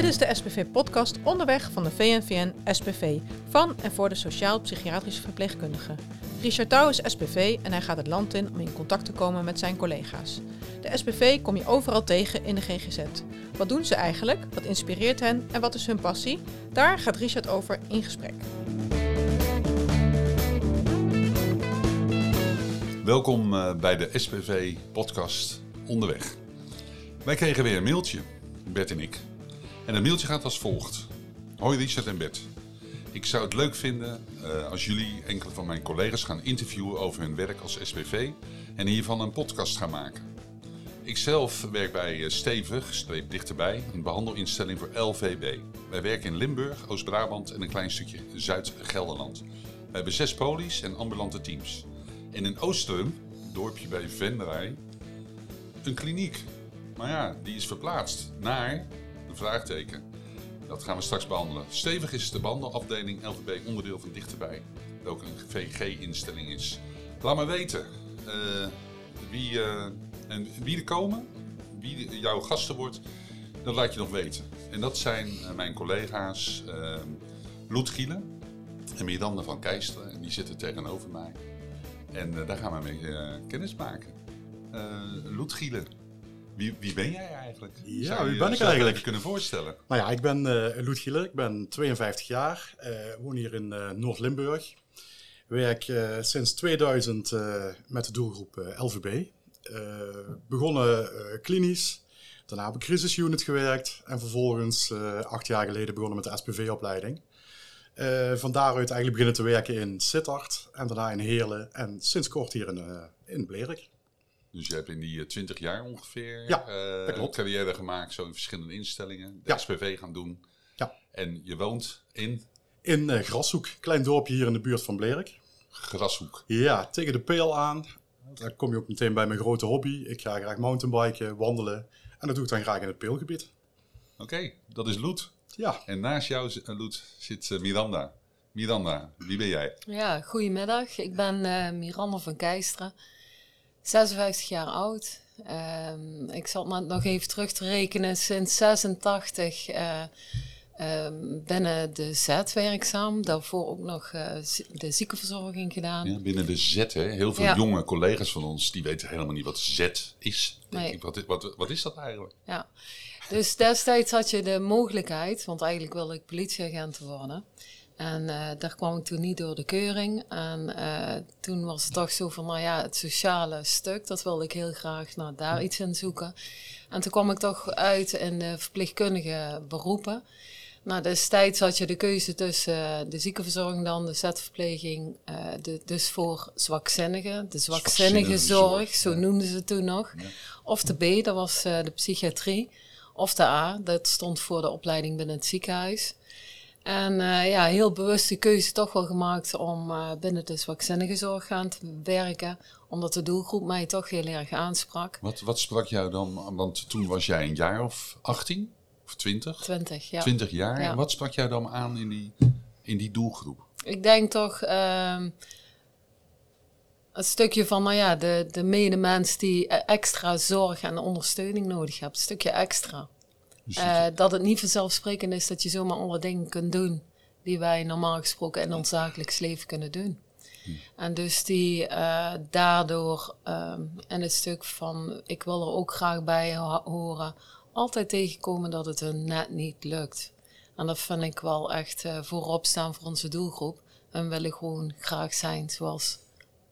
Dit is de SPV-podcast Onderweg van de VNVN SPV van en voor de sociaal-psychiatrische verpleegkundigen. Richard Touw is SPV en hij gaat het land in om in contact te komen met zijn collega's. De SPV kom je overal tegen in de GGZ. Wat doen ze eigenlijk? Wat inspireert hen en wat is hun passie? Daar gaat Richard over in gesprek. Welkom eh, bij de SPV-podcast Onderweg. Wij kregen weer een mailtje, Bert en ik. En het mailtje gaat als volgt. Hoi Richard en Bert. Ik zou het leuk vinden uh, als jullie enkele van mijn collega's gaan interviewen over hun werk als SPV en hiervan een podcast gaan maken. Ikzelf werk bij eh, Stevig, streep dichterbij, een behandelinstelling voor LVB. Wij werken in Limburg, Oost-Brabant en een klein stukje Zuid-Gelderland. We hebben zes polies en ambulante teams. En in Oostrum, dorpje bij Venray, een kliniek. Maar ja, die is verplaatst naar een vraagteken. Dat gaan we straks behandelen. Stevig is de behandelafdeling LVB onderdeel van Dichterbij, welke een VG-instelling is. Laat me weten uh, wie, uh, en wie er komen, wie jouw gasten wordt, dat laat je nog weten. En dat zijn uh, mijn collega's Loet Gielen en Miranda van Keisteren. En die zitten tegenover mij. En daar gaan we mee kennis maken. Loet Gielen, wie, wie, ben jij eigenlijk? Ja, Zou wie je ben ik eigenlijk? kunnen voorstellen? Nou ja, ik ben uh, Loet Gielen, ik ben 52 jaar, uh, woon hier in uh, Noord-Limburg. Werk sinds 2000 met de doelgroep LVB. begonnen klinisch, daarna op een crisisunit gewerkt en vervolgens acht jaar geleden begonnen met de SPV-opleiding. van daaruit eigenlijk beginnen te werken in Sittard en daarna in Heerlen en sinds kort hier in, in Blerik. Dus je hebt in die 20 jaar ongeveer Ja, eh, carrière gemaakt, zo in verschillende instellingen. De Ja. SPV gaan doen. Ja. En je woont in In eh, Grashoek, klein dorpje hier in de buurt van Blerik. Grashoek. Ja, tegen de peel aan. Daar kom je ook meteen bij mijn grote hobby. Ik ga graag mountainbiken, wandelen. En dat doe ik dan graag in het peelgebied. Oké, dat is Loet. Ja, En naast jou, eh, Loet, zit eh, Miranda. Miranda, wie ben jij? Ja, goedemiddag. Ik ben eh, Miranda van Keisteren, 56 jaar oud. Ehm, ik zat net nog even terug te rekenen. Sinds 86 eh, ehm, binnen de Z werkzaam. Daarvoor ook nog eh, de ziekenverzorging gedaan. Ja, binnen de Z, hè? heel veel Ja. jonge collega's van ons, die weten helemaal niet wat Z is. Denk Nee. ik, wat, wat, wat is dat eigenlijk? Ja. Dus destijds had je de mogelijkheid, want eigenlijk wilde ik politieagent worden. En eh, daar kwam ik toen niet door de keuring. En eh, toen was het toch zo van, nou ja, het sociale stuk, dat wilde ik heel graag nou, daar iets in zoeken. En toen kwam ik toch uit in de verpleegkundige beroepen. Nou, destijds had je de keuze tussen eh, de ziekenverzorging dan, de zetverpleging, eh, de, dus voor zwakzinnigen, de zwakzinnige zorg, zo noemden ze het toen nog. Ja. Of de B, dat was de psychiatrie. Of de A, dat stond voor de opleiding binnen het ziekenhuis. En eh, ja, heel bewust de keuze toch wel gemaakt om eh, binnen de zwakzinnige zorg gaan te werken. Omdat de doelgroep mij toch heel erg aansprak. Wat, wat sprak jou dan, want toen was jij een jaar of 18 of 20? 20, ja. 20 jaar. Ja. En wat sprak jou dan aan in die, in die doelgroep? Ik denk toch ehm het stukje van, nou ja, de, de medemens die eh, extra zorg en ondersteuning nodig hebben. Een stukje extra. Dus Eh, dat het niet vanzelfsprekend is dat je zomaar alle dingen kunt doen die wij normaal gesproken in ons dagelijks leven kunnen doen. En dus die eh, daardoor ehm in het stuk van ik wil er ook graag bij ho- horen, altijd tegenkomen dat het hun net niet lukt. En dat vind ik wel echt eh, voorop staan voor onze doelgroep. En willen gewoon graag zijn zoals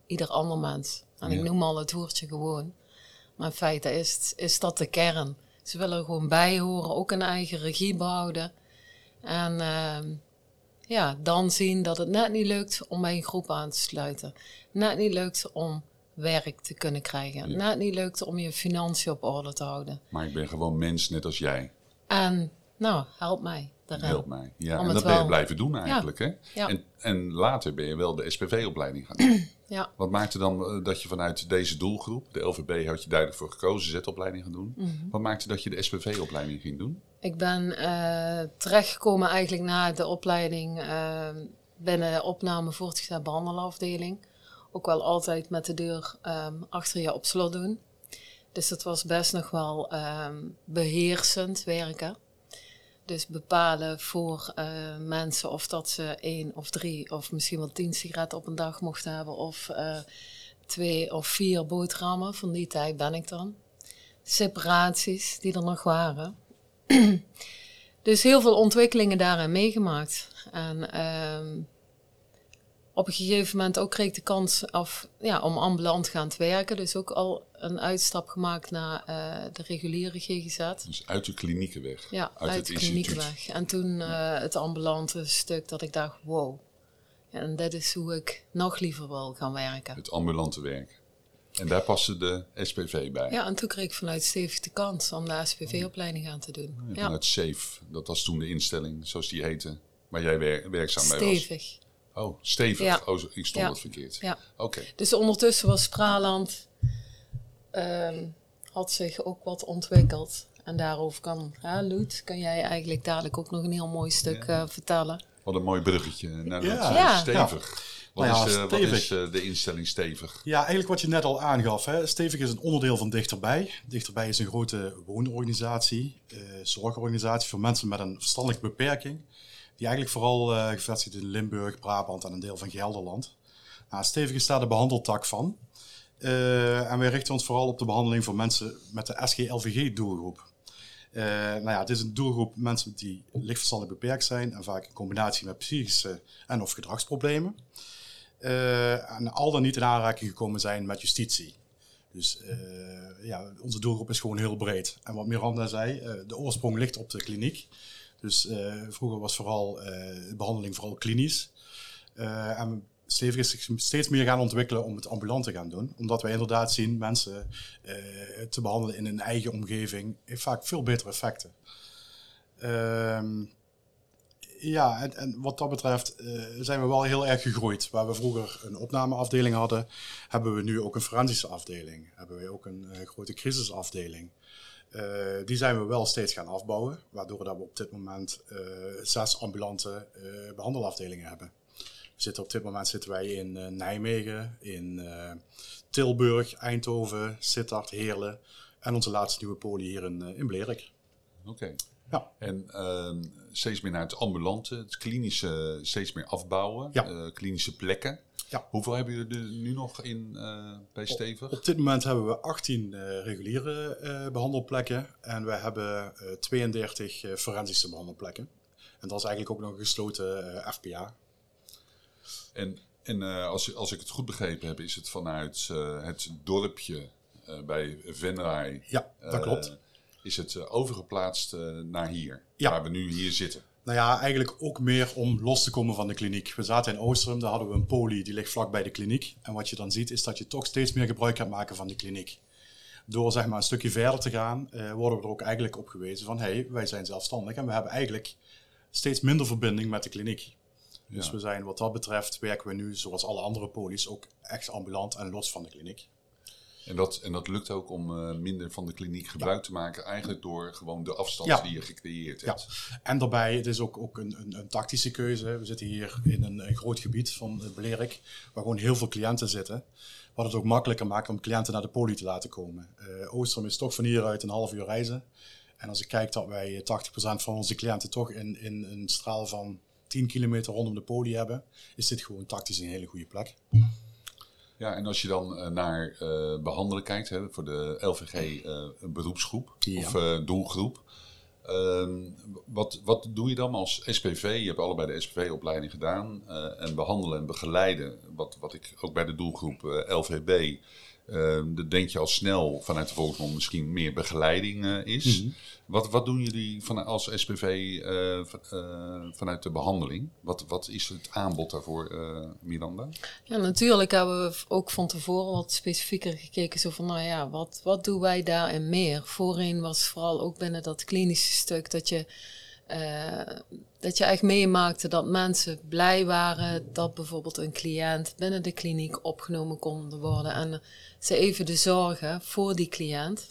ieder ander mens. En Ja. ik noem al het woordje gewoon. Maar in feite is, is dat de kern. Ze willen er gewoon bij horen, ook een eigen regie behouden. En ehm, ja, dan zien dat het net niet lukt om bij een groep aan te sluiten. Net niet lukt om werk te kunnen krijgen. Ja. Net niet lukt om je financiën op orde te houden. Maar ik ben gewoon mens, net als jij. En nou, help mij daarin. Help mij. Ja, Om en dat ben je wel- blijven doen eigenlijk. Hè? Ja. En, en later ben je wel de SPV-opleiding gaan doen. Ja. Wat maakte dan eh, dat je vanuit deze doelgroep, de LVB had je duidelijk voor gekozen, Z-opleiding gaan doen. Mhm. Wat maakte dat je de SPV-opleiding ging doen? Ik ben eh, terechtgekomen eigenlijk na de opleiding eh, binnen de opname voortgezet behandelafdeling. Ook wel altijd met de deur ehm, achter je op slot doen. Dus dat was best nog wel ehm, beheersend werken. Dus bepalen voor eh, mensen of dat ze één of drie of misschien wel tien sigaretten op een dag mochten hebben of eh, twee of vier boterhammen. Van die tijd ben ik dan. Separaties die er nog waren. dus heel veel ontwikkelingen daarin meegemaakt. En ehm, op een gegeven moment ook kreeg ik de kans af, ja, om ambulant te gaan werken. Dus ook al een uitstap gemaakt naar uh, de reguliere GGZ. Dus uit de klinieken weg? Ja, uit, uit de klinieken weg. En toen uh, het ambulante stuk dat ik dacht, wow. En dat is hoe ik nog liever wil gaan werken. Het ambulante werk. En daar paste de SPV bij? Ja, en toen kreeg ik vanuit Stevig de kans om de SPV-opleiding aan te doen. Ja, vanuit SAFE, dat was toen de instelling, zoals die heette, waar jij wer werkzaam bij was. Stevig. Oh, stevig. Ja. Oh, ik stond ja. het verkeerd. Ja. Oké. Dus ondertussen was Spraland, um, had zich ook wat ontwikkeld. En daarover kan, ja, Loet, kan jij eigenlijk dadelijk ook nog een heel mooi stuk uh, vertellen. Wat een mooi bruggetje naar ja. stevig. Wat, nou is, uh, wat is uh, de instelling Stevig? Ja, eigenlijk wat je net al aangaf. Hè. Stevig is een onderdeel van Dichterbij. Dichterbij is een grote woonorganisatie, zorgorganisatie voor mensen met een verstandelijke beperking die eigenlijk vooral uh, gevestigd in Limburg, Brabant en een deel van Gelderland. Nou, Stevig is de behandeltak van. Uh, en wij richten ons vooral op de behandeling van mensen met de SGLVG-doelgroep. Uh, nou ja, het is een doelgroep mensen die lichtverstandelijk beperkt zijn en vaak in combinatie met psychische en of gedragsproblemen. Uh, en al dan niet in aanraking gekomen zijn met justitie. Dus ja, onze doelgroep is gewoon heel breed. En wat Miranda zei, de oorsprong ligt op de kliniek. Dus uh, vroeger was vooral uh, behandeling vooral klinisch. Uh, en Stevig is zich steeds meer gaan ontwikkelen om het ambulant te gaan doen. Omdat wij inderdaad zien mensen te behandelen in een eigen omgeving vaak veel betere effecten. Ehm, ja, en, en, wat dat betreft zijn we wel heel erg gegroeid. Waar we vroeger een opnameafdeling hadden, hebben we nu ook een forensische afdeling. Hebben we ook een grote crisisafdeling. Uh, die zijn we wel steeds gaan afbouwen, waardoor we op dit moment uh, zes ambulante uh, behandelafdelingen hebben. We zitten op dit moment zitten wij in Nijmegen, in Tilburg, Eindhoven, Sittard, Heerlen en onze laatste nieuwe poli hier in, in Blerik. Oké. Okay. Ja. En ehm, steeds meer naar het ambulante, het klinische steeds meer afbouwen, ja. klinische plekken. Ja. Hoeveel hebben jullie er nu nog in uh, bij Stevig? Op, dit moment hebben we 18 uh, reguliere uh, behandelplekken en we hebben 32 forensische behandelplekken. En dat is eigenlijk ook nog een gesloten FPA. En, en als, als ik het goed begrepen heb, is het vanuit het dorpje bij Venray. Ja, dat klopt. Is het overgeplaatst naar hier, ja. waar we nu hier zitten? Nou ja, eigenlijk ook meer om los te komen van de kliniek. We zaten in Oosterum, daar hadden we een poli, die ligt vlak bij de kliniek. En wat je dan ziet, is dat je toch steeds meer gebruik gaat maken van de kliniek. Door zeg maar een stukje verder te gaan, eh, worden we er ook eigenlijk op gewezen van... hé, hey, wij zijn zelfstandig en we hebben eigenlijk steeds minder verbinding met de kliniek. Dus we zijn wat dat betreft, werken we nu, zoals alle andere polies, ook echt ambulant en los van de kliniek. En dat, en dat lukt ook om uh, minder van de kliniek gebruik te maken, eigenlijk door gewoon de afstand die je gecreëerd hebt. Ja. En daarbij, het is ook, ook een, een, een tactische keuze. We zitten hier in een, een groot gebied van Blerik, waar gewoon heel veel cliënten zitten. Wat het ook makkelijker maakt om cliënten naar de poli te laten komen. Uh, Oostrom is toch van hieruit een half uur reizen. En als ik kijk dat wij 80% van onze cliënten toch in, in een straal van 10 kilometer rondom de poli hebben, is dit gewoon tactisch een hele goede plek. Ja, en als je dan uh, naar uh, behandelen kijkt, hè, voor de LVG uh, eh, beroepsgroep ja. of doelgroep. Ehm, wat, wat doe je dan als SPV? Je hebt allebei de SPV-opleiding gedaan. en behandelen en begeleiden, wat, wat ik ook bij de doelgroep LVB dan denk je al snel vanuit de volksmond misschien meer begeleiding uh, is. Mm -hmm. wat, wat doen jullie van, als SPV uh, uh, vanuit de behandeling? Wat, wat is het aanbod daarvoor, Miranda? Ja, natuurlijk hebben we ook van tevoren wat specifieker gekeken. Zo van, nou ja, wat, wat doen wij daarin meer? Voorheen was vooral ook binnen dat klinische stuk dat je... dat je echt meemaakte dat mensen blij waren dat bijvoorbeeld een cliënt binnen de kliniek opgenomen kon worden. En ze even de zorgen voor die cliënt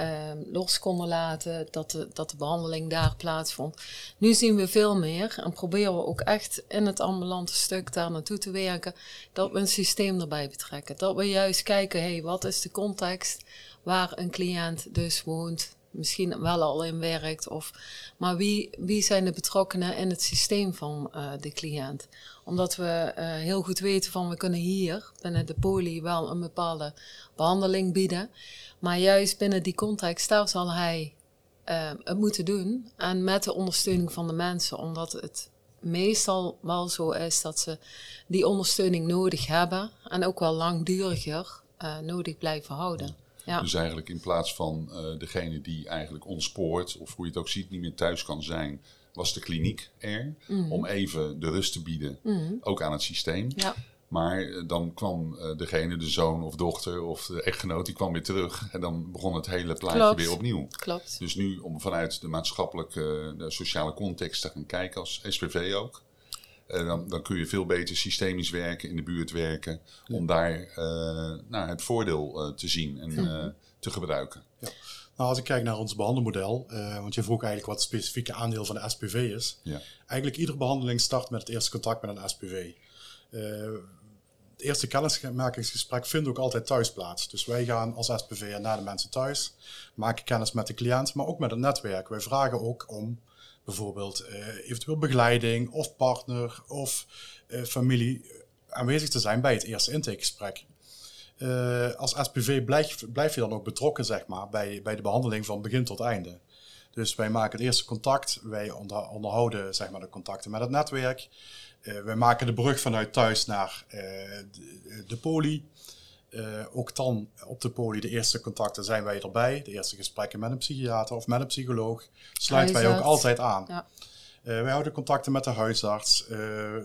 uh, los konden laten, dat de, dat de behandeling daar plaatsvond. Nu zien we veel meer en proberen we ook echt in het ambulante stuk daar naartoe te werken, dat we een systeem erbij betrekken. Dat we juist kijken, hé, hey, wat is de context waar een cliënt dus woont, misschien wel al in werkt. Of, maar wie, wie zijn de betrokkenen in het systeem van uh, de cliënt? Omdat we uh, heel goed weten van we kunnen hier binnen de poli wel een bepaalde behandeling bieden. Maar juist binnen die context, daar zal hij uh, het moeten doen. En met de ondersteuning van de mensen, omdat het meestal wel zo is dat ze die ondersteuning nodig hebben en ook wel langduriger nodig blijven houden. Ja. Dus eigenlijk in plaats van uh, degene die eigenlijk ontspoort, of hoe je het ook ziet, niet meer thuis kan zijn, was de kliniek er mm. om even de rust te bieden, mm. ook aan het systeem. Ja. Maar eh, dan kwam uh, degene, de zoon of dochter of de echtgenoot, die kwam weer terug. En dan begon het hele plaatje Klopt. weer opnieuw. Klopt. Dus nu om vanuit de maatschappelijke, de sociale context te gaan kijken, als SPV ook. Uh, dan, dan, kun je veel beter systemisch werken, in de buurt werken. Om daar nou, het voordeel te zien en ja. te gebruiken. Ja. Nou, als ik kijk naar ons behandelmodel, want je vroeg eigenlijk wat het specifieke aandeel van de SPV is. Ja. Eigenlijk iedere behandeling start met het eerste contact met een SPV. Uh, het eerste kennismakingsgesprek vindt ook altijd thuis plaats. Dus wij gaan als SPV naar de mensen thuis, maken kennis met de cliënt, maar ook met het netwerk. Wij vragen ook om bijvoorbeeld uh, eventueel begeleiding of partner of uh, familie aanwezig te zijn bij het eerste intakegesprek. Als SPV blijf, blijf, je dan ook betrokken zeg maar, bij, bij de behandeling van begin tot einde. Dus wij maken het eerste contact, wij onder, onderhouden zeg maar, de contacten met het netwerk. Wij maken de brug vanuit thuis naar de, poli. Uh, ook dan op de poli, de eerste contacten zijn wij erbij. De eerste gesprekken met een psychiater of met een psycholoog sluiten wij ook altijd aan. Ja. wij houden contacten met de huisarts.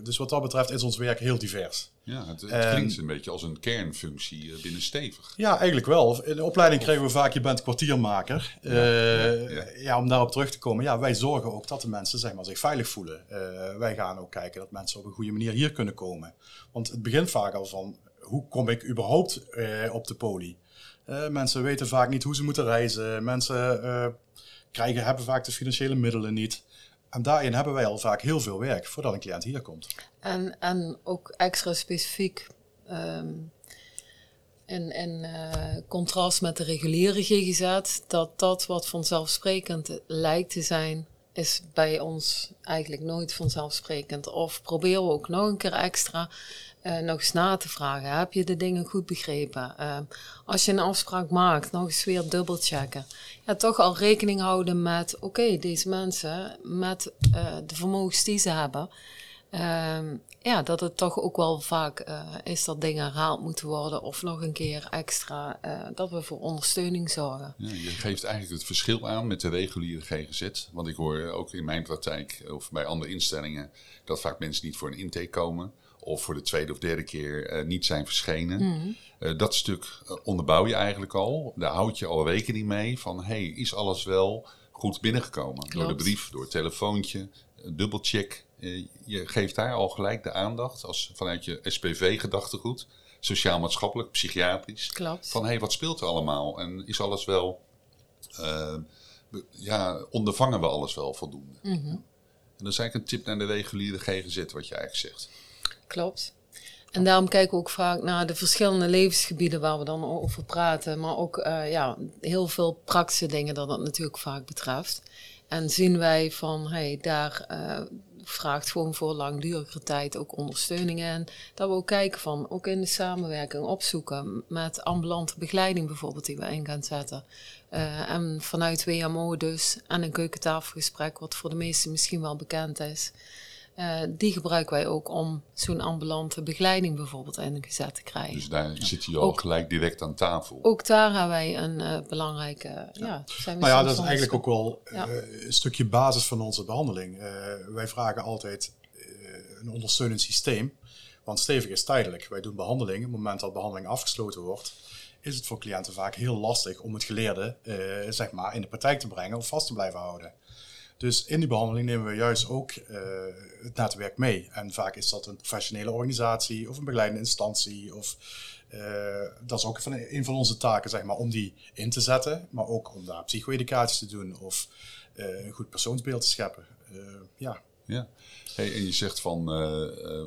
dus wat dat betreft is ons werk heel divers. Ja, het, het klinkt een beetje als een kernfunctie binnen Stevig. Ja, eigenlijk wel. In de opleiding of... kregen we vaak, je bent kwartiermaker. Ja, ja, ja. ja, om daarop terug te komen. Ja, wij zorgen ook dat de mensen zeg maar, zich veilig voelen. Uh, wij gaan ook kijken dat mensen op een goede manier hier kunnen komen. Want het begint vaak al van, hoe kom ik überhaupt uh, op de poli? Uh, mensen weten vaak niet hoe ze moeten reizen. Mensen krijgen, hebben vaak de financiële middelen niet. En daarin hebben wij al vaak heel veel werk voordat een cliënt hier komt. En, en ook extra specifiek um, in, in contrast met de reguliere GGZ, dat dat wat vanzelfsprekend lijkt te zijn, is bij ons eigenlijk nooit vanzelfsprekend. Of proberen we ook nog een keer extra uh, nog eens na te vragen. Heb je de dingen goed begrepen? Uh, als je een afspraak maakt, nog eens weer dubbelchecken. Ja, toch al rekening houden met, oké, deze mensen met uh, de vermogens die ze hebben. Ehm, ja, dat het toch ook wel vaak is dat dingen herhaald moeten worden of nog een keer extra, dat we voor ondersteuning zorgen. Je geeft eigenlijk het verschil aan met de reguliere GGZ. Want ik hoor ook in mijn praktijk of bij andere instellingen dat vaak mensen niet voor een intake komen of voor de tweede of derde keer uh, niet zijn verschenen. Mm. Uh, dat stuk uh, onderbouw je eigenlijk al. Daar houd je al rekening mee van, hey, is alles wel goed binnengekomen? Klopt. Door de brief, door het telefoontje, dubbelcheck. je geeft daar al gelijk de aandacht als vanuit je SPV-gedachtegoed, sociaal-maatschappelijk, psychiatrisch. Klopt. Van, hey, wat speelt er allemaal? En is alles wel, ja, ondervangen we alles wel voldoende? Mm -hmm. En dat is eigenlijk een tip naar de reguliere GGZ, wat je eigenlijk zegt. Klopt. En daarom kijken we ook vaak naar de verschillende levensgebieden waar we dan over praten. Maar ook uh, ja, heel veel praktische dingen dat dat natuurlijk vaak betreft. En zien wij van, hey, daar uh, vraagt gewoon voor langdurige tijd ook ondersteuning in. Dat we ook kijken van, ook in de samenwerking opzoeken met ambulante begeleiding bijvoorbeeld die we in gaan zetten. Uh, en vanuit WMO dus, en een keukentafelgesprek wat voor de meesten misschien wel bekend is. Uh, die gebruiken wij ook om zo'n ambulante begeleiding bijvoorbeeld ingezet te krijgen. Dus daar zit je al ook, gelijk direct aan tafel. Ook daar hebben wij een uh, belangrijke. Ja. ja zijn we nou ja, dat is eigenlijk ook wel ja. uh, een stukje basis van onze behandeling. wij vragen altijd een ondersteunend systeem. Want stevig is tijdelijk. Wij doen behandeling. Op het moment dat behandeling afgesloten wordt, is het voor cliënten vaak heel lastig om het geleerde zeg maar, in de praktijk te brengen of vast te blijven houden. Dus in die behandeling nemen we juist ook uh, het netwerk mee. En vaak is dat een professionele organisatie of een begeleidende instantie. Of, uh, dat is ook van een van onze taken, zeg maar, om die in te zetten. Maar ook om daar psycho-educatie te doen of uh, een goed persoonsbeeld te scheppen. ja. Ja, en je zegt van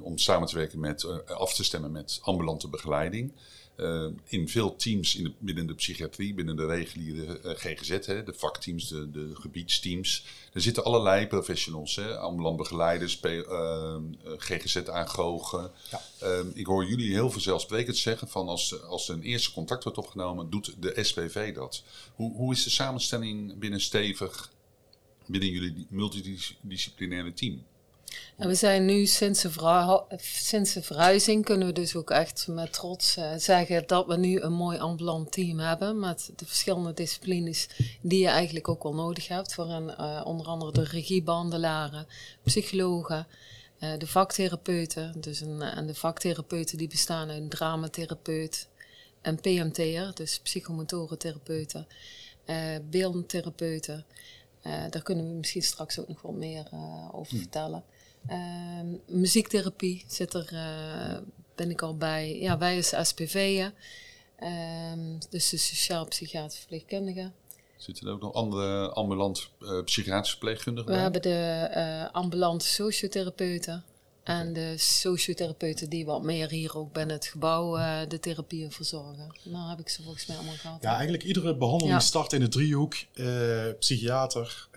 om samen te werken met, af te stemmen met ambulante begeleiding. Eh, in veel teams in de, binnen de psychiatrie, binnen de reguliere eh, GGZ, hè, de vakteams, de, de gebiedsteams, er zitten allerlei professionals, hè, ambulant begeleiders, uh, GGZ-aangogen. Ja. Ehm, ik hoor jullie heel vanzelfsprekend zeggen van als, als een eerste contact wordt opgenomen, doet de SPV dat. Hoe, hoe is de samenstelling binnen Stevig, binnen jullie multidisciplinaire team? En we zijn nu sinds de, sinds de verhuizing kunnen we dus ook echt met trots uh, zeggen dat we nu een mooi ambulant team hebben met de verschillende disciplines die je eigenlijk ook wel nodig hebt. Waarin uh, onder andere de regiebehandelaren, psychologen, uh, de vaktherapeuten. Dus een, en de vaktherapeuten die bestaan uit een dramatherapeut, en PMT'er, dus psychomotorentherapeuten, beeldtherapeuten. daar kunnen we misschien straks ook nog wat meer over hm. vertellen. Ehm, muziektherapie zit er, uh, ben ik al bij. Ja, wij als SPV'en, ehm, dus de sociaal-psychiatrische verpleegkundigen. Zitten er ook nog andere ambulant uh, psychiatrische verpleegkundigen We hebben de uh, ambulante sociotherapeuten. En de sociotherapeuten die wat meer hier ook binnen het gebouw uh, de therapieën verzorgen. Nou heb ik ze volgens mij allemaal gehad. Ja, eigenlijk iedere behandeling start in de driehoek. psychiater,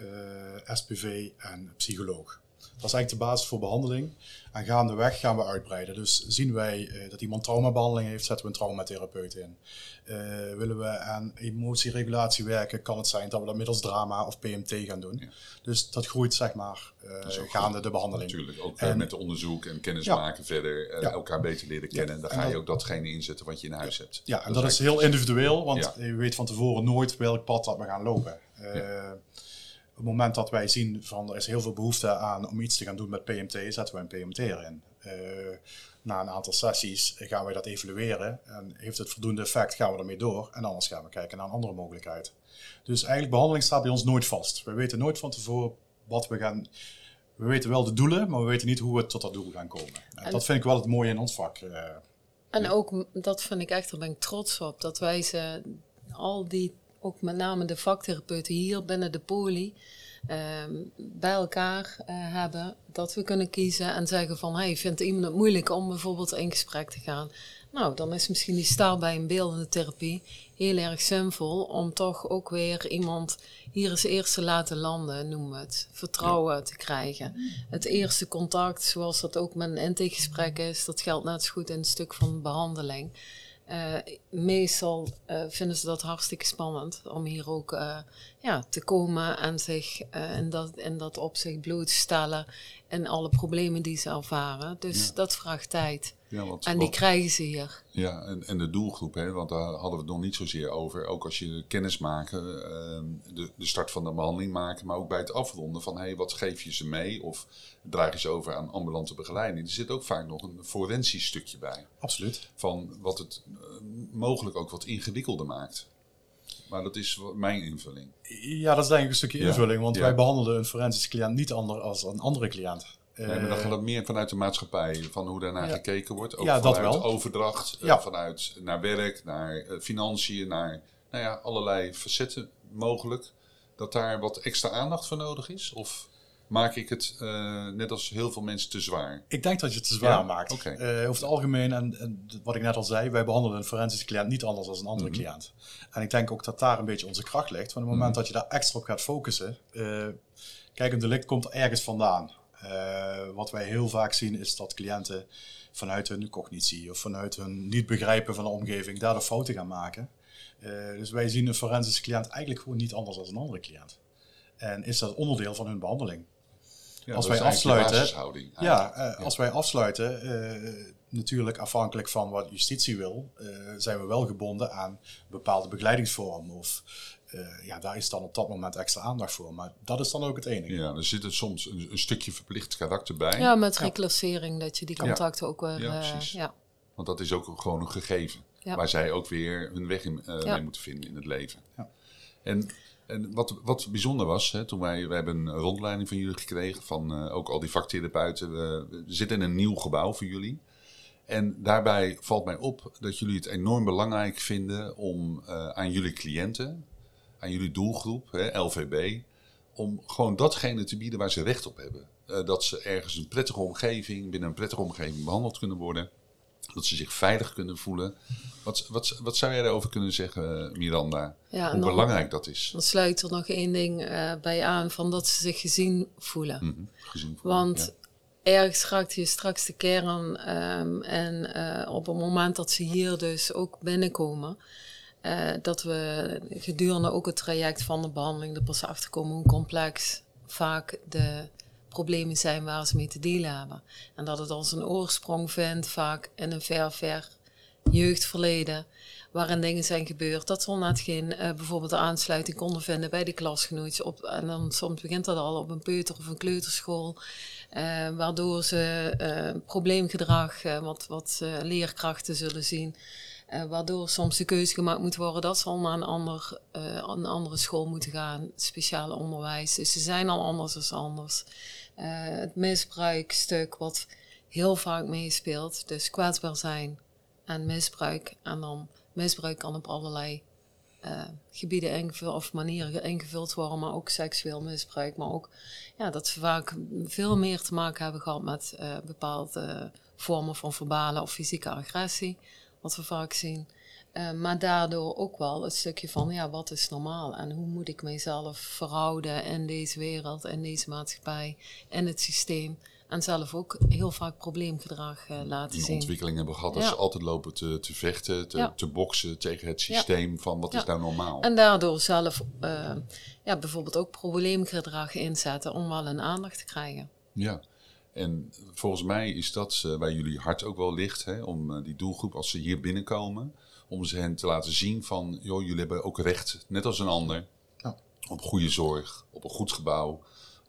SPV en psycholoog. Dat is eigenlijk de basis voor behandeling. En gaandeweg gaan we uitbreiden. Dus zien wij uh, dat iemand traumabehandeling heeft, zetten we een traumatherapeut in. Uh, willen we aan emotieregulatie werken, kan het zijn dat we dat middels drama of PMT gaan doen. Dus dat groeit zeg maar uh, gaande de behandeling. Natuurlijk, ook en, met onderzoek en kennis maken verder, elkaar beter leren kennen. Dan ga je ook datgene inzetten wat je in huis hebt. Ja, en dat, is heel individueel, want je weet van tevoren nooit welk pad dat we gaan lopen het moment dat wij zien van er is heel veel behoefte aan om iets te gaan doen met PMT, zetten we een PMT erin. Uh, na een aantal sessies gaan wij dat evalueren en heeft het voldoende effect, gaan we ermee door en anders gaan we kijken naar een andere mogelijkheid. Dus eigenlijk behandeling staat bij ons nooit vast. We weten nooit van tevoren wat we gaan. We weten wel de doelen, maar we weten niet hoe we tot dat doel gaan komen. En dat vind ik wel het mooie in ons vak. Uh, en ook, dat vind ik echt, daar ben ik trots op, dat wij ze al die ook met name de vaktherapeuten hier binnen de poli, ehm, bij elkaar uh, hebben. Dat we kunnen kiezen en zeggen van, hey, vindt iemand het moeilijk om bijvoorbeeld in gesprek te gaan? Nou, dan is misschien die stijl bij een beeldende therapie heel erg zinvol om toch ook weer iemand hier eens eerst te laten landen, noemen we het. Vertrouwen te krijgen. Het eerste contact, zoals dat ook met een intakegesprek is, dat geldt net zo goed in het stuk van behandeling. Uh, meestal uh, vinden ze dat hartstikke spannend om hier ook uh, ja, te komen en zich in, dat, in dat opzicht bloot te stellen en alle problemen die ze ervaren. Dus ja. dat vraagt tijd. Ja, want, en die krijgen ze hier. Ja, en, en de doelgroep, hè, want daar hadden we het nog niet zozeer over. Ook als je kennis maken, uh, de, de start van de behandeling maken, maar ook bij het afronden van hey, wat geef je ze mee? Of draag je ze over aan ambulante begeleiding? Er zit ook vaak nog een forensisch stukje bij. Absoluut. Van wat het uh, mogelijk ook wat ingewikkelder maakt. Maar dat is mijn invulling. Ja, dat is denk ik een stukje invulling. Want wij behandelen een forensische cliënt niet anders als een andere cliënt. Nee, maar dan gaat het meer vanuit de maatschappij, van hoe daarnaar gekeken wordt. Ook ja, vanuit overdracht, eh, ja. vanuit naar werk, naar uh, financiën, naar nou ja, allerlei facetten mogelijk. Dat daar wat extra aandacht voor nodig is? Of maak ik het uh, net als heel veel mensen te zwaar? Ik denk dat je het te zwaar maakt. Okay. over het algemeen, en, en, wat ik net al zei, wij behandelen een forensische cliënt niet anders dan een andere mm -hmm. cliënt. En ik denk ook dat daar een beetje onze kracht ligt. Van het moment mm -hmm. dat je daar extra op gaat focussen. kijk, een delict komt ergens vandaan. Uh, wat wij heel vaak zien is dat cliënten vanuit hun cognitie of vanuit hun niet begrijpen van de omgeving daar de fouten gaan maken. Uh, dus wij zien een forensische cliënt eigenlijk gewoon niet anders dan een andere cliënt. En is dat onderdeel van hun behandeling. Ja, als wij afsluiten, ja, uh, als wij afsluiten, natuurlijk afhankelijk van wat justitie wil, zijn we wel gebonden aan een bepaalde begeleidingsvorm of uh, ja, daar is dan op dat moment extra aandacht voor. Maar dat is dan ook het enige. Ja, er zit er soms een, een stukje verplicht karakter bij. Ja, met reclassering, dat je die contacten ook weer... Ja, uh, ja, Want dat is ook gewoon een gegeven. Waar zij ook weer hun weg in, uh, mee moeten vinden in het leven. En, en wat, wat bijzonder was, hè, toen wij, wij hebben een rondleiding van jullie gekregen, van ook al die vaktherapeuten. We, we zitten in een nieuw gebouw voor jullie. En daarbij valt mij op dat jullie het enorm belangrijk vinden om aan jullie cliënten, aan jullie doelgroep, hè, LVB, om gewoon datgene te bieden waar ze recht op hebben. Uh, dat ze ergens een prettige omgeving, binnen een prettige omgeving behandeld kunnen worden. Dat ze zich veilig kunnen voelen. Wat, wat, wat zou jij daarover kunnen zeggen, Miranda? Ja, Hoe belangrijk dat is? Dan sluit er nog één ding eh, bij aan, van dat ze zich gezien voelen. Mhm, gezien van- Want ja. ergens raakt je straks de kern. ehm, en eh, op het moment dat ze hier dus ook binnenkomen, eh, dat we gedurende ook het traject van de behandeling er pas achter komen hoe complex vaak de problemen zijn waar ze mee te dealen hebben. En dat het als een oorsprong vindt, vaak in een ver, ver jeugdverleden, waarin dingen zijn gebeurd, dat ze net geen eh, bijvoorbeeld aansluiting konden vinden bij de klasgenootjes. Op, en dan soms begint dat al op een peuter- of een kleuterschool. Eh, waardoor ze probleemgedrag, wat, wat leerkrachten zullen zien. Eh, waardoor soms de keuze gemaakt moet worden dat ze al naar een, ander, eh, een andere school moeten gaan, speciale onderwijs. Dus ze zijn al anders dan anders. Eh, het misbruikstuk wat heel vaak meespeelt, dus kwetsbaar zijn en misbruik. En dan misbruik kan op allerlei gebieden ingevuld, of manieren ingevuld worden, maar ook seksueel misbruik. Maar ook ja, dat ze vaak veel meer te maken hebben gehad met bepaalde vormen van verbale of fysieke agressie, wat we vaak zien. Eh, maar daardoor ook wel het stukje van, ja, wat is normaal en hoe moet ik mezelf verhouden in deze wereld, in deze maatschappij, in het systeem. En zelf ook heel vaak probleemgedrag eh, laten een zien. ontwikkeling hebben gehad dat Ja. ze altijd lopen te, te vechten, te, Ja. te boksen tegen het systeem van wat is nou normaal. En daardoor zelf eh, ja, bijvoorbeeld ook probleemgedrag inzetten om wel een aandacht te krijgen. Ja, en volgens mij is dat eh, waar jullie hart ook wel ligt, hè, om eh, die doelgroep als ze hier binnenkomen, om ze hen te laten zien van, joh, jullie hebben ook recht, net als een ander, Ja. op goede zorg, op een goed gebouw.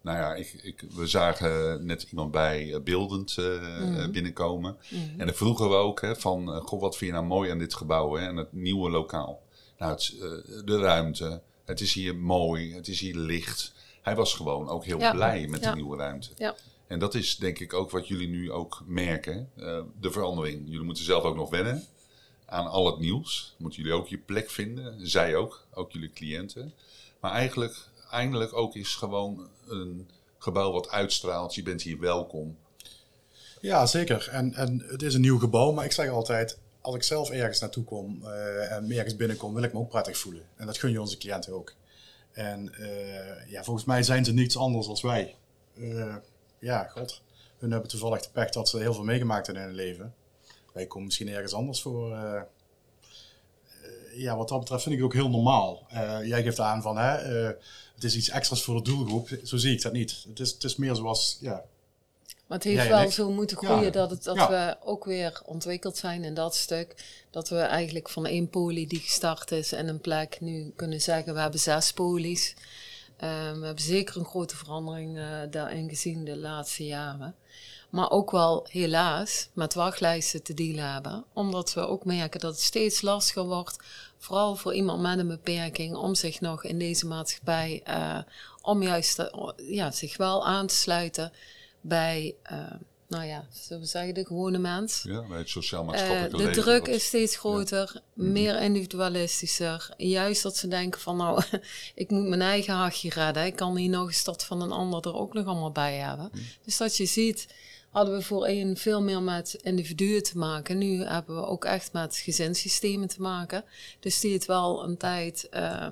Nou ja, ik, ik, we zagen net iemand bij eh, beeldend eh, eh, binnenkomen. En dan vroegen we ook hè, van, eh, goh, wat vind je nou mooi aan dit gebouw hè, en het nieuwe lokaal? Nou, het, eh, de ruimte, het is hier mooi, het is hier licht. Hij was gewoon ook heel Ja. blij met Ja. de nieuwe ruimte. Ja. En dat is denk ik ook wat jullie nu ook merken. eh, de verandering. Jullie moeten zelf ook nog wennen aan al het nieuws. Moeten jullie ook je plek vinden. Zij ook, ook jullie cliënten. Maar eigenlijk, eindelijk ook is gewoon een gebouw wat uitstraalt. Je bent hier welkom. Ja, zeker. En, en het is een nieuw gebouw, maar ik zeg altijd, als ik zelf ergens naartoe kom eh, en ergens binnenkom, wil ik me ook prettig voelen. En dat gun je onze cliënten ook. En eh, ja, volgens mij zijn ze niets anders dan wij. Eh, ja, god. Hun hebben toevallig de pech dat ze heel veel meegemaakt hebben in hun leven. Wij komen misschien ergens anders voor. eh, eh, ja, wat dat betreft vind ik het ook heel normaal. Eh, jij geeft aan van, hè, het is iets extra's voor de doelgroep. Zo zie ik dat niet. Het is, het is meer zoals, ja, Maar het heeft wel zo moeten groeien Ja. dat, het, dat Ja. we ook weer ontwikkeld zijn in dat stuk. Dat we eigenlijk van één poli die gestart is en een plek nu kunnen zeggen, we hebben zes polies. Ehm, we hebben zeker een grote verandering eh, daarin gezien de laatste jaren. Maar ook wel helaas met wachtlijsten te dealen hebben. Omdat we ook merken dat het steeds lastiger wordt. Vooral voor iemand met een beperking om zich nog in deze maatschappij. eh, om juist te- ja, zich wel aan te sluiten bij. eh, nou ja, zullen we zeggen, de gewone mens. Ja, bij het Eh, sociaal-maatschappelijke de leven. druk is steeds groter, meer individualistischer. Juist dat ze denken van nou, ik moet mijn eigen hachje redden. Ik kan hier nog een stad van een ander er ook nog allemaal bij hebben. Dus dat je ziet, hadden we voorheen veel meer met individuen te maken. Nu hebben we ook echt met gezinssystemen te maken. Dus die het wel een tijd eh,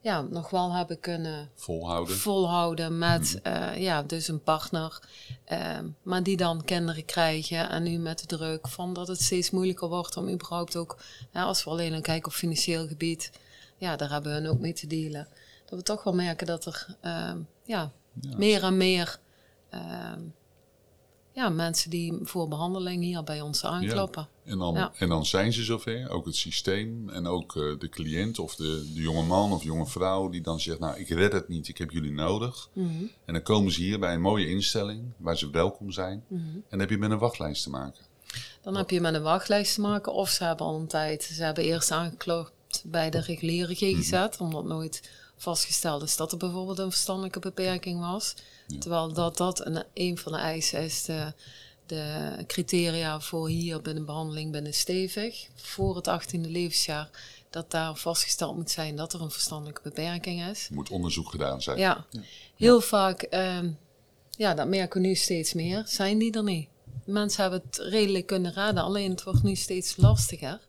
ja, nog wel hebben kunnen volhouden. volhouden met eh, ja, dus een partner. ehm, maar die dan kinderen krijgen. En nu met de druk van dat het steeds moeilijker wordt om überhaupt ook, ja, als we alleen al kijken op financieel gebied, ja, daar hebben we hun ook mee te dealen. Dat we toch wel merken dat er ehm, ja, Ja. meer en meer ehm, ja, mensen die voor behandeling hier bij ons aankloppen. En dan, Ja. en dan zijn ze zover, ook het systeem en ook eh, de cliënt of de, de jonge man of jonge vrouw die dan zegt, nou ik red het niet, ik heb jullie nodig. Mhm, En dan komen ze hier bij een mooie instelling waar ze welkom zijn. mhm. En dan heb je met een wachtlijst te maken. Dan heb je met een wachtlijst te maken. Of ze hebben al een tijd, ze hebben eerst aangeklopt bij de reguliere GGZ, omdat nooit vastgesteld is dat er bijvoorbeeld een verstandelijke beperking was. Terwijl dat, dat een, een van de eisen is, de, de criteria voor hier binnen behandeling binnen stevig, voor het 18e levensjaar, dat daar vastgesteld moet zijn dat er een verstandelijke beperking is. Er moet onderzoek gedaan zijn. Ja, heel vaak, ehm, ja, dat merken we nu steeds meer, zijn die er niet. mensen hebben het redelijk kunnen raden, alleen het wordt nu steeds lastiger.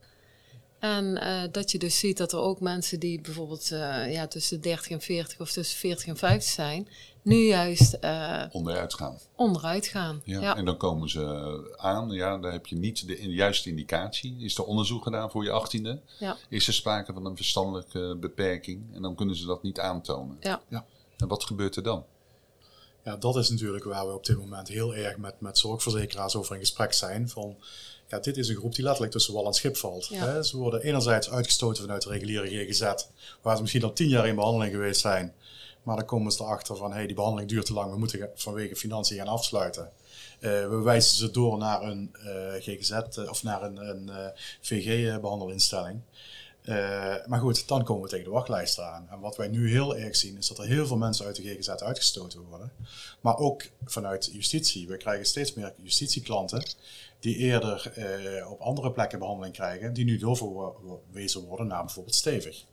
En eh, dat je dus ziet dat er ook mensen die bijvoorbeeld eh, ja, tussen 30 en 40 of tussen 40 en 50 zijn, nu juist uh, onderuit gaan. Onderuit gaan. Ja, ja, En dan komen ze aan, ja, daar heb je niet de juiste indicatie. Is er onderzoek gedaan voor je achttiende? Ja. Is er sprake van een verstandelijke beperking? En dan kunnen ze dat niet aantonen. Ja. ja. En wat gebeurt er dan? Ja, dat is natuurlijk waar we op dit moment heel erg met, met zorgverzekeraars over in gesprek zijn. Van, ja, dit is een groep die letterlijk tussen wal en schip valt. Ja. Hè? Ze worden enerzijds uitgestoten vanuit de reguliere GGZ, waar ze misschien al tien jaar in behandeling geweest zijn. Maar dan komen ze erachter van, hey, die behandeling duurt te lang, we moeten vanwege financiën gaan afsluiten. Uh, we wijzen ze door naar een uh, GGZ uh, of naar een, een VG-behandelinstelling. maar goed, dan komen we tegen de wachtlijst aan. En wat wij nu heel erg zien, is dat er heel veel mensen uit de GGZ uitgestoten worden. Maar ook vanuit justitie. We krijgen steeds meer justitieklanten die eerder op andere plekken behandeling krijgen, die nu doorverwezen worden naar bijvoorbeeld stevig.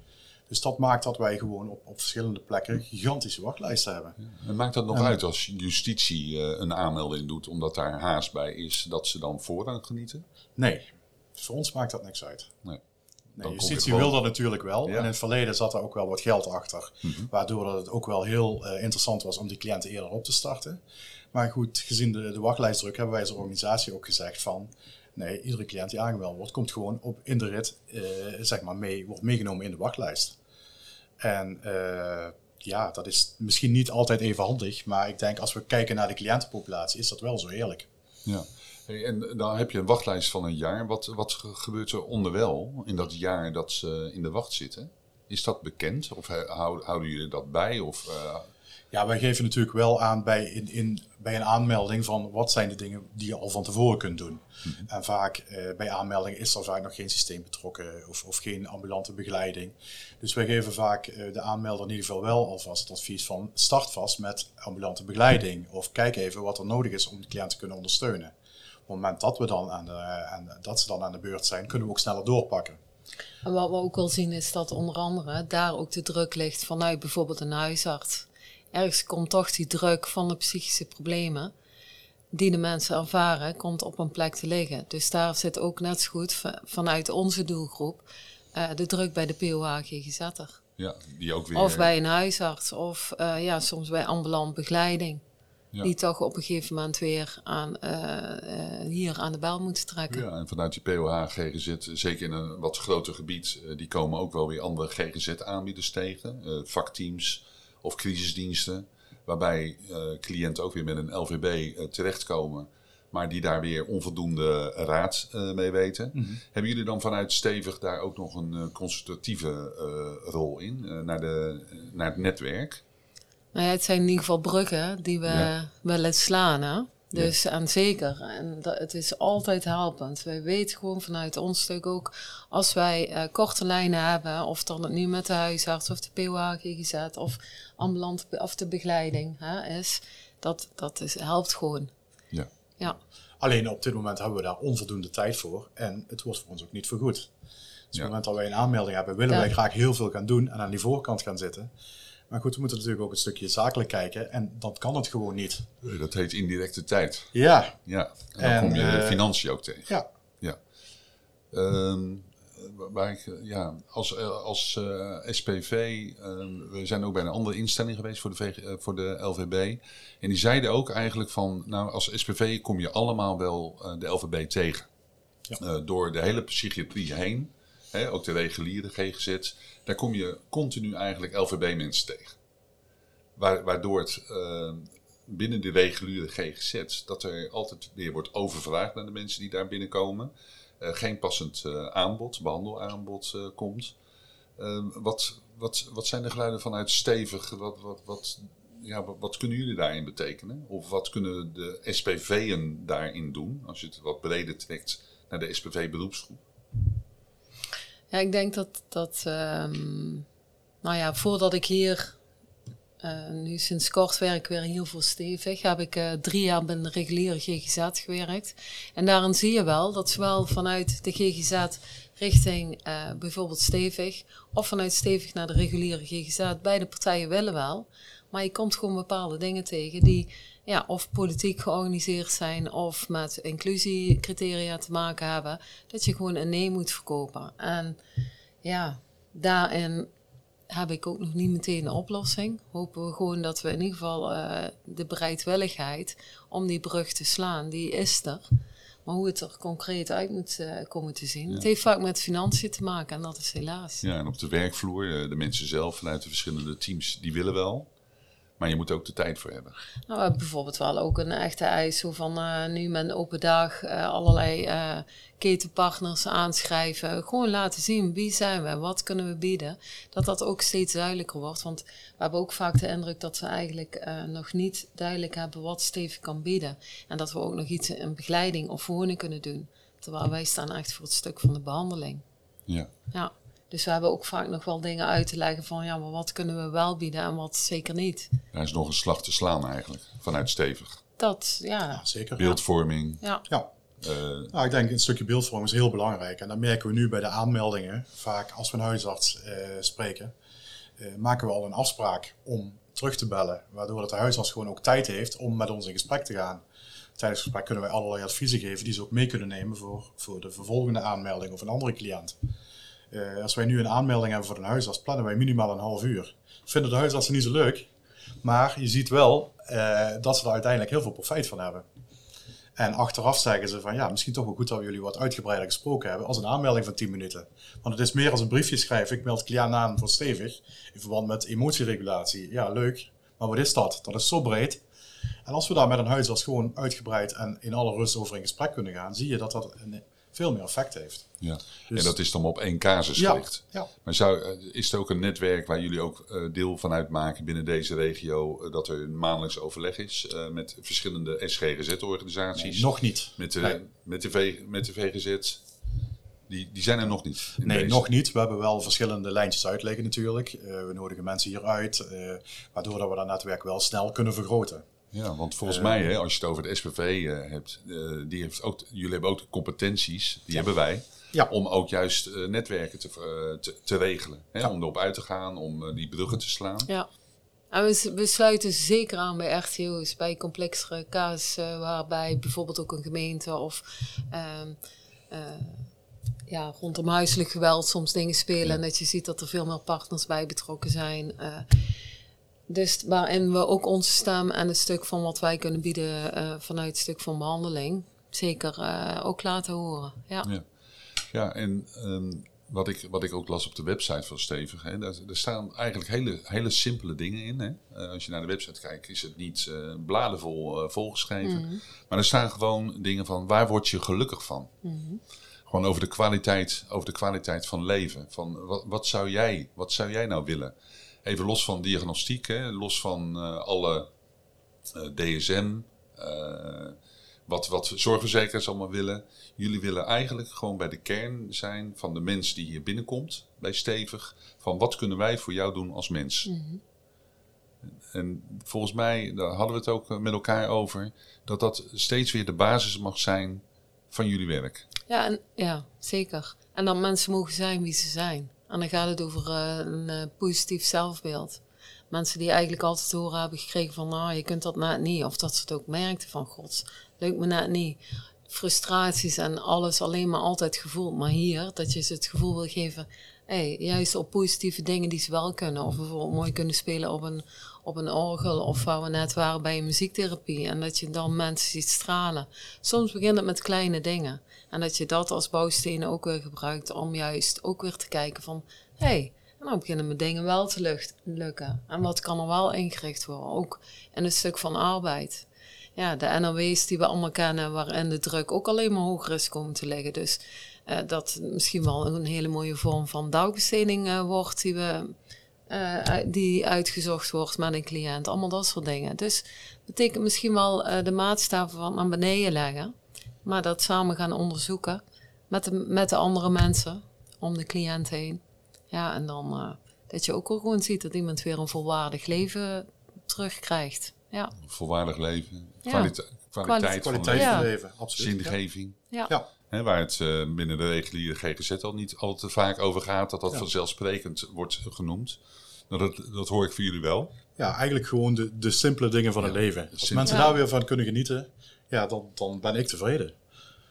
Dus dat maakt dat wij gewoon op, op verschillende plekken gigantische wachtlijsten hebben. En maakt dat nog En- uit als justitie eh, een aanmelding doet, omdat daar haast bij is, dat ze dan voorrang genieten? Nee, voor ons maakt dat niks uit. Nee. Nee, justitie wil dat natuurlijk wel. Ja. En in het verleden zat er ook wel wat geld achter. Mhm. Waardoor dat het ook wel heel eh, interessant was om die cliënten eerder op te starten. Maar goed, gezien de, de wachtlijstdruk hebben wij als organisatie ook gezegd van... Nee, iedere cliënt die aangemeld wordt, komt gewoon op in de rit, eh, zeg maar, mee, wordt meegenomen in de wachtlijst. En eh, ja, dat is misschien niet altijd even handig. Maar ik denk als we kijken naar de cliëntenpopulatie, is dat wel zo eerlijk. Ja. En dan heb je een wachtlijst van een jaar. Wat, wat ge- gebeurt er onderwel in dat jaar dat ze in de wacht zitten? Is dat bekend? Of houden jullie dat bij? Of, eh, Ja, wij geven natuurlijk wel aan bij, in, in, bij een aanmelding van wat zijn de dingen die je al van tevoren kunt doen. En vaak eh, bij aanmeldingen is er vaak nog geen systeem betrokken of, of geen ambulante begeleiding. Dus wij geven vaak eh, de aanmelder in ieder geval wel alvast het advies van start vast met ambulante begeleiding. Of kijk even wat er nodig is om de cliënt te kunnen ondersteunen. Op het moment dat, we dan aan de, aan, dat ze dan aan de beurt zijn, kunnen we ook sneller doorpakken. En wat we ook wel zien is dat onder andere daar ook de druk ligt vanuit bijvoorbeeld een huisarts. Ergens komt toch die druk van de psychische problemen die de mensen ervaren, komt op een plek te liggen. Dus daar zit ook net zo goed va- vanuit onze doelgroep eh, de druk bij de POH GGZ'er. ja, die ook weer... Of bij een huisarts, of eh, ja, soms bij ambulant begeleiding. Ja. Die toch op een gegeven moment weer aan, eh, hier aan de bel moeten trekken. Ja, en vanuit die POH, GGZ, zeker in een wat groter gebied, die komen ook wel weer andere GGZ-aanbieders tegen. vakteams of crisisdiensten, waarbij eh, cliënten ook weer met een LVB eh, terechtkomen, maar die daar weer onvoldoende raad eh, mee weten. Hebben jullie dan vanuit Stevig daar ook nog een consultatieve eh, rol in, eh, naar, de, naar het netwerk? Nou ja, het zijn in ieder geval bruggen die we Ja. willen slaan. Hè? Dus en zeker, en dat, het is altijd helpend. Wij weten gewoon vanuit ons stuk ook, als wij eh, korte lijnen hebben, of dan het nu met de huisarts of de POH GGZ of ambulant of de begeleiding hè, is, dat, dat is, helpt gewoon. Ja. Ja, Alleen op dit moment hebben we daar onvoldoende tijd voor en het wordt voor ons ook niet vergoed. Dus op Ja. het moment dat wij een aanmelding hebben, willen Ja. wij graag heel veel gaan doen en aan die voorkant gaan zitten. Maar goed, we moeten natuurlijk ook een stukje zakelijk kijken en dat kan het gewoon niet. Eh, Dat heet indirecte tijd. Ja, Ja, en dan En, kom je eh, financiën ook tegen. ja. Ja. Ehm, waar ik, eh, ja, als, eh, als eh, SPV, ehm, we zijn ook bij een andere instelling geweest voor de, VG, eh, voor de LVB. En die zeiden ook eigenlijk van, nou als SPV kom je allemaal wel eh, de LVB tegen. Ja. Eh, door de hele psychiatrie heen, hè, ook de reguliere GGZ, daar kom je continu eigenlijk LVB-mensen tegen. Wa- waardoor het eh, binnen de reguliere GGZ, dat er altijd weer wordt overvraagd naar de mensen die daar binnenkomen. Eh, geen passend eh, aanbod, behandelaanbod eh, komt. Eh, wat, wat, wat zijn de geluiden vanuit stevig? Wat, wat, wat, ja, wat, wat kunnen jullie daarin betekenen? Of wat kunnen de SPV'en daarin doen? Als je het wat breder trekt naar de SPV-beroepsgroep. Ja, ik denk dat, dat ehm, nou ja, voordat ik hier eh, nu sinds kort werk weer heel veel stevig, heb ik eh, drie jaar bij de reguliere GGZ gewerkt. En daarin zie je wel dat zowel vanuit de GGZ richting eh, bijvoorbeeld stevig, of vanuit stevig naar de reguliere GGZ, beide partijen willen wel. Maar je komt gewoon bepaalde dingen tegen die ja, of politiek georganiseerd zijn of met inclusiecriteria te maken hebben. Dat je gewoon een nee moet verkopen. En ja, daarin heb ik ook nog niet meteen een oplossing. Hopen we gewoon dat we in ieder geval uh, de bereidwilligheid om die brug te slaan, die is er. Maar hoe het er concreet uit moet uh, komen te zien. Het heeft vaak met financiën te maken en dat is helaas. Ja, en op de werkvloer, uh, de mensen zelf vanuit de verschillende teams, die willen wel. Maar je moet ook de tijd voor hebben. Nou, we hebben bijvoorbeeld wel ook een echte eis zo van uh, nu met een open dag uh, allerlei uh, ketenpartners aanschrijven. Gewoon laten zien wie zijn we, wat kunnen we bieden. Dat dat ook steeds duidelijker wordt. Want we hebben ook vaak de indruk dat we eigenlijk nog niet duidelijk hebben wat Steven kan bieden. En dat we ook nog iets in begeleiding of woning kunnen doen. Terwijl wij staan echt voor het stuk van de behandeling. Ja. Ja. Dus we hebben ook vaak nog wel dingen uit te leggen van ja, maar wat kunnen we wel bieden en wat zeker niet. Er is nog een slag te slaan eigenlijk, vanuit stevig. Dat, ja. ja zeker. Beeldvorming. Ja. ja. Uh, nou, ik denk een stukje beeldvorming is heel belangrijk. En dat merken we nu bij de aanmeldingen. Vaak als we een huisarts uh, spreken, uh, maken we al een afspraak om terug te bellen. Waardoor dat de huisarts gewoon ook tijd heeft om met ons in gesprek te gaan. Tijdens het gesprek kunnen wij allerlei adviezen geven die ze ook mee kunnen nemen voor, voor de vervolgende aanmelding of een andere cliënt. Uh, als wij nu een aanmelding hebben voor een huisarts, plannen wij minimaal een half uur. Vinden de huisartsen niet zo leuk, maar je ziet wel uh, dat ze er uiteindelijk heel veel profijt van hebben. En achteraf zeggen ze van ja, misschien toch wel goed dat we jullie wat uitgebreider gesproken hebben als een aanmelding van 10 minuten. Want het is meer als een briefje schrijven. Ik meld cliënt aan voor stevig in verband met emotieregulatie. Ja, leuk. Maar wat is dat? Dat is zo breed. En als we daar met een huisarts gewoon uitgebreid en in alle rust over in gesprek kunnen gaan, zie je dat dat een veel meer effect heeft. Ja, dus, en dat is dan op één casus ja, gericht. Ja. Maar zou, is het ook een netwerk waar jullie ook uh, deel van uitmaken binnen deze regio, uh, dat er een maandelijks overleg is met verschillende SGGZ-organisaties? Nee, nog niet. Met de, nee. met de, v, met de VGZ? Die, die zijn er nog niet. Nee, deze. nog niet. We hebben wel verschillende lijntjes uitleggen natuurlijk. we nodigen mensen hier uit, waardoor dat we dat netwerk wel snel kunnen vergroten. Ja, want volgens uh, mij, hè, als je het over het SPV uh, hebt, uh, die heeft ook, jullie hebben ook de competenties, die ja. hebben wij, ja. om ook juist netwerken te, te, te regelen. Hè, ja. Om erop uit te gaan, om die bruggen te slaan. Ja. En we, we, sluiten zeker aan bij RTO's, bij complexere casussen, waarbij bijvoorbeeld ook een gemeente of ehm, ja, rondom huiselijk geweld soms dingen spelen. En dat je ziet dat er veel meer partners bij betrokken zijn. Dus waarin we ook onze stem en het stuk van wat wij kunnen bieden uh, vanuit het stuk van behandeling zeker uh, ook laten horen. Ja, ja. ja en um, wat, ik, wat ik ook las op de website van Stevig, hè, daar, daar staan eigenlijk hele, hele simpele dingen in. Hè. Uh, als je naar de website kijkt, is het niet bladenvol volgeschreven. Mm -hmm. Maar er staan gewoon dingen van waar word je gelukkig van? Mm -hmm. Gewoon over de kwaliteit, over de kwaliteit van leven. Van wat, wat, zou jij, wat zou jij nou willen? Even los van diagnostiek, hè, los van uh, alle uh, DSM, uh, wat, wat zorgverzekeraars allemaal willen. Jullie willen eigenlijk gewoon bij de kern zijn van de mens die hier binnenkomt, bij Stevig. Van wat kunnen wij voor jou doen als mens? Mm -hmm. En volgens mij, daar hadden we het ook met elkaar over, dat dat steeds weer de basis mag zijn van jullie werk. Ja, en, ja zeker. En dat mensen mogen zijn wie ze zijn. En dan gaat het over uh, een uh, positief zelfbeeld. Mensen die eigenlijk altijd te horen hebben gekregen van, nou, je kunt dat net niet. Of dat ze het ook merkten van, god, lukt me net niet. Frustraties en alles alleen maar altijd gevoeld. Maar hier, dat je ze het gevoel wil geven, hey, juist op positieve dingen die ze wel kunnen. Of bijvoorbeeld mooi kunnen spelen op een, op een orgel. Of waar we net waren bij een muziektherapie. En dat je dan mensen ziet stralen. Soms begint het met kleine dingen. En dat je dat als bouwsteen ook weer gebruikt om juist ook weer te kijken van... hé, hey, nou beginnen mijn dingen wel te lucht, lukken. En wat kan er wel ingericht worden? Ook in een stuk van arbeid. Ja, de NOW's die we allemaal kennen, waarin de druk ook alleen maar hoger is komen te liggen. Dus uh, dat misschien wel een hele mooie vorm van dagbesteding uh, wordt die, we, uh, die uitgezocht wordt met een cliënt. Allemaal dat soort dingen. Dus betekent misschien wel de maatstaven van naar beneden leggen. Maar dat samen gaan onderzoeken met de, met de andere mensen om de cliënt heen. Ja, en dan uh, dat je ook wel gewoon ziet dat iemand weer een volwaardig leven terugkrijgt. Ja. Volwaardig leven, kwalite ja. kwaliteit, kwaliteit van, van leven, absoluut. Zingeving. Ja. ja. Waar het uh, binnen de reguliere GGZ al niet al te vaak over gaat, dat dat ja. vanzelfsprekend wordt genoemd. Nou, dat, dat hoor ik voor jullie wel. Ja, eigenlijk gewoon de, de simpele dingen van het leven. Als mensen Ja. daar weer van kunnen genieten, ja, dan, dan ben ik tevreden.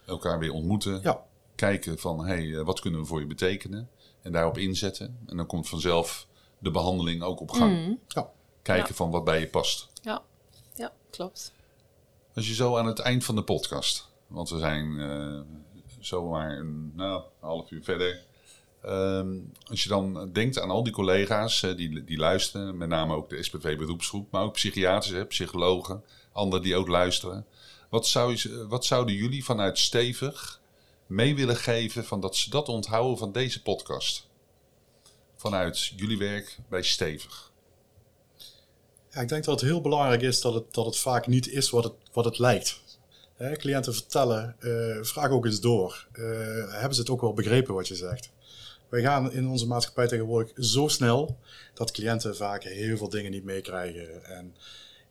Elkaar weer ontmoeten. Ja, Kijken van, hé, hey, eh, wat kunnen we voor je betekenen? En daarop inzetten. En dan komt vanzelf de behandeling ook op gang. Mhm. ja. Kijken Ja. van wat bij je past. Ja, ja klopt. Als je zo aan het eind van de podcast, want we zijn eh zomaar een nou, half uur verder. Ehm, als je dan denkt aan al die collega's eh, die, die luisteren, met name ook de SPV beroepsgroep, maar ook psychiaters, psychologen, anderen die ook luisteren. Wat, zou je, wat zouden jullie vanuit Stevig mee willen geven van dat ze dat onthouden van deze podcast? Vanuit jullie werk bij Stevig. Ja, ik denk dat het heel belangrijk is dat het, dat het vaak niet is wat het, wat het lijkt. Hè, cliënten vertellen, eh, vraag ook eens door. Eh, hebben ze het ook wel begrepen wat je zegt? Wij gaan in onze maatschappij tegenwoordig zo snel dat cliënten vaak heel veel dingen niet meekrijgen. En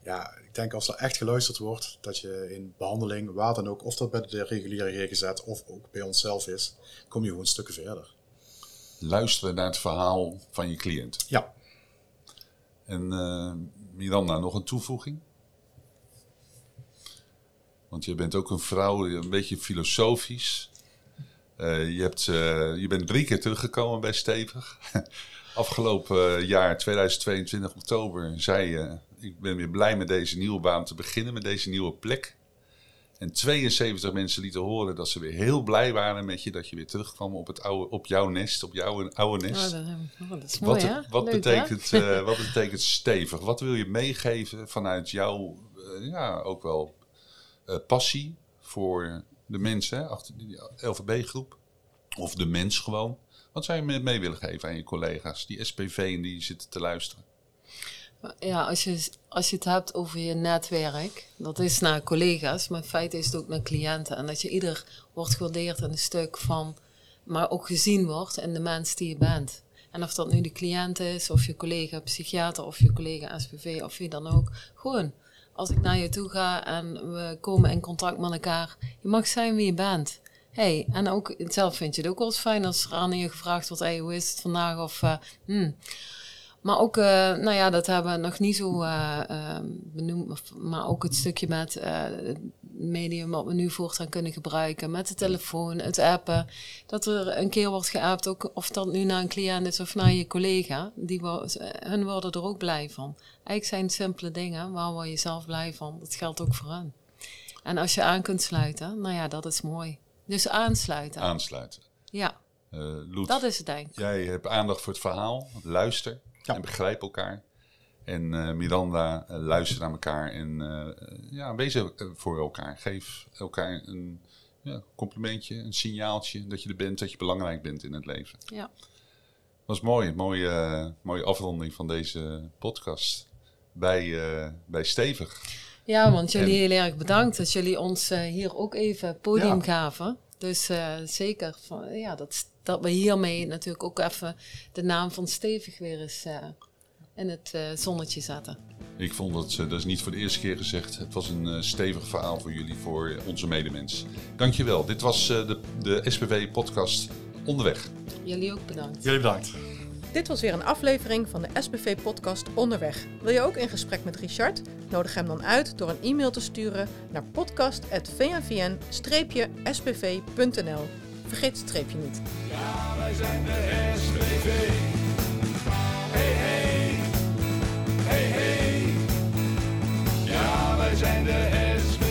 ja, ik denk als er echt geluisterd wordt, dat je in behandeling, waar dan ook, of dat bij de reguliere GGZ of ook bij onszelf is, kom je gewoon stukken verder. Luisteren naar het verhaal van je cliënt. Ja, En eh, Miranda, nog een toevoeging? Want je bent ook een vrouw, een beetje filosofisch. Eh, je, hebt, eh, je bent drie keer teruggekomen bij Stevig. Afgelopen eh, jaar, 2022 oktober, zei je... ik ben weer blij met deze nieuwe baan te beginnen, met deze nieuwe plek. En 72 mensen lieten horen dat ze weer heel blij waren met je... dat je weer terugkwam op, het oude, op jouw nest, op jouw oude nest. Oh, dat, dat is mooi, Wat, Leuk, betekent, wat betekent stevig? Wat wil je meegeven vanuit jouw, ja, ook wel passie voor de mensen achter die LVB-groep? Of de mens gewoon? Wat zou je mee, willen geven aan je collega's, die SPV en die zitten te luisteren? Ja, als je, als je het hebt over je netwerk, dat is naar collega's, maar in is het ook naar cliënten. En dat je ieder wordt gewaardeerd in een stuk van, maar ook gezien wordt in de mens die je bent. En of dat nu de cliënt is, of je collega psychiater, of je collega SPV, of wie dan ook. Gewoon, als ik naar je toe ga en we komen in contact met elkaar, je mag zijn wie je bent. Hey, en ook zelf vind je het ook wel fijn als er aan je gevraagd wordt, hey, hoe is het vandaag? Of, eh, hmm. Maar ook, eh, nou ja, dat hebben we nog niet zo eh, eh, benoemd. Maar ook het stukje met eh, het medium wat we nu voortaan kunnen gebruiken. Met de telefoon, het appen. Dat er een keer wordt geappt, ook of dat nu naar een cliënt is of naar je collega. Die, hun worden er ook blij van. Eigenlijk zijn het simpele dingen, waar word je zelf blij van? Dat geldt ook voor hen. En als je aan kunt sluiten, nou ja, dat is mooi. Dus aansluiten. Aansluiten. Ja, Loet, dat is het denk ik. jij hebt aandacht voor het verhaal, luister Ja. en begrijp elkaar. En eh, Miranda, eh, luister naar elkaar en eh, ja, wees voor elkaar. Geef elkaar een ja, complimentje, een signaaltje dat je er bent, dat je belangrijk bent in het leven. Ja. Dat was mooi, mooie, mooie afronding van deze podcast bij, bij Stevig. Ja, want jullie En- heel erg bedankt dat jullie ons hier ook even podium Ja. gaven. Dus zeker van, ja, dat, dat we hiermee natuurlijk ook even de naam van Stevig weer eens eh, in het eh, zonnetje zetten. Ik vond dat, dat is niet voor de eerste keer gezegd. Het was een eh, stevig verhaal voor jullie, voor onze medemens. Dankjewel. Dit was eh, de, de SPV podcast Onderweg. Jullie ook bedankt. jullie bedankt. Dit was weer een aflevering van de SBV-podcast Onderweg. Wil je ook in gesprek met Richard? Nodig hem dan uit door een e-mail te sturen naar podcast.vnvn-spv.nl. Vergeet het streepje niet. Ja, wij zijn de SVV. Hey, hey. Hey, hey. Ja, wij zijn de SVV.